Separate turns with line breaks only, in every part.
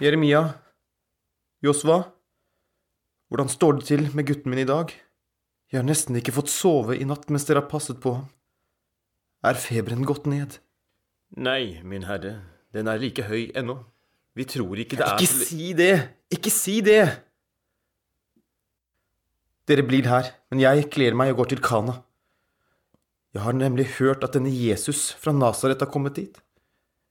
Jeremia, Josva, hvordan står det til med gutten min i dag? Jeg har nesten ikke fått sove i natt mens dere har passet på ham. Er feberen gått ned?
Nei, min herre, den er like høy ennå. Vi tror ikke det er
Ikke si det! Ikke si det! Dere blir her, men jeg kler meg og går til Kana. Jeg har nemlig hørt at denne Jesus fra Nasaret har kommet dit.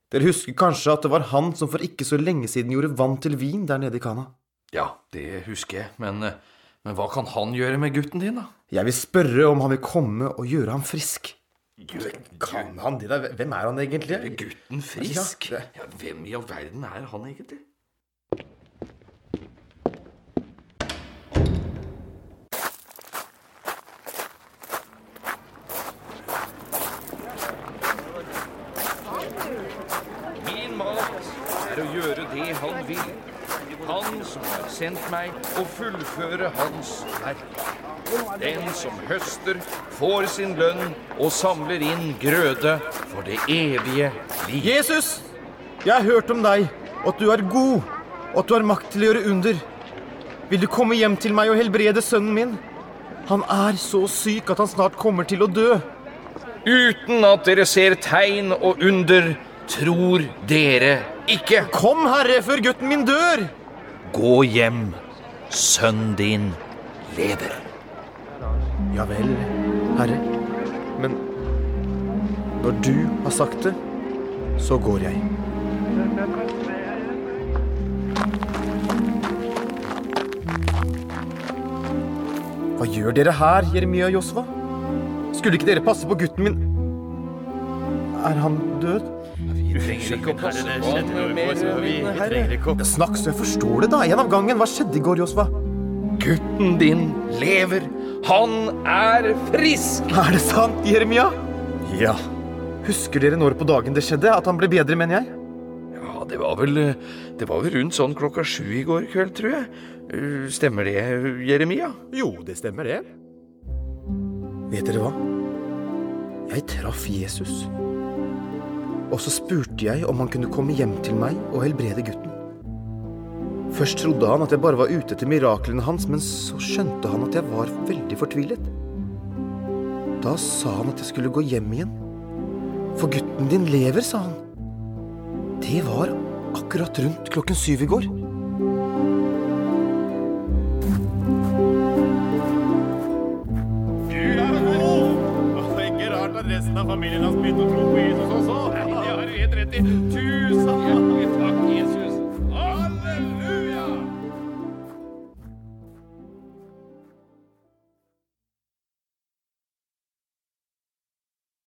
Dere husker kanskje at det var han som for ikke så lenge siden gjorde vann til vin der nede i Kana?
Ja, det husker jeg, men, eh, men hva kan han gjøre med gutten din, da?
Jeg vil spørre om han vil komme og gjøre ham frisk. Kan han det? da? Hvem er han egentlig?
Gutten frisk?
Ja,
hvem i all verden er han egentlig?
Min mat er å gjøre det han vil. Han som har sendt meg, å fullføre hans verk. Den som høster, får sin lønn og samler inn grøde for det evige liv.
Jesus! Jeg har hørt om deg, og at du er god, og at du har makt til å gjøre under. Vil du komme hjem til meg og helbrede sønnen min? Han er så syk at han snart kommer til å dø.
Uten at dere ser tegn og under, tror dere ikke.
Kom, Herre, før gutten min dør!
Gå hjem. Sønnen din lever.
Ja vel, Herre. Men når du har sagt det, så går jeg. Hva gjør dere her, Jeremia og Josva? Skulle ikke dere passe på gutten min? Er han død?
Vi trenger ikke å passe på herre.
Snakk så jeg forstår det, da. En av gangen. Hva skjedde i går, Josva?
Gutten din lever. Han er frisk.
Er det sant, Jeremia?
Ja.
Husker dere når på dagen det skjedde? At han ble bedre, mener jeg?
Ja, det var vel Det var vel rundt sånn klokka sju i går kveld, tror jeg. Uh, Stemmer det, Jeremia?
Jo, det stemmer, det.
Vet dere hva? Jeg traff Jesus. Og så spurte jeg om han kunne komme hjem til meg og helbrede gutten. Først trodde han at jeg bare var ute etter miraklene hans, men så skjønte han at jeg var veldig fortvilet. Da sa han at jeg skulle gå hjem igjen. For gutten din lever, sa han. Det var akkurat rundt klokken syv i går. Du er god!
Det er Ikke rart at resten av familien har begynt å tro 1.30.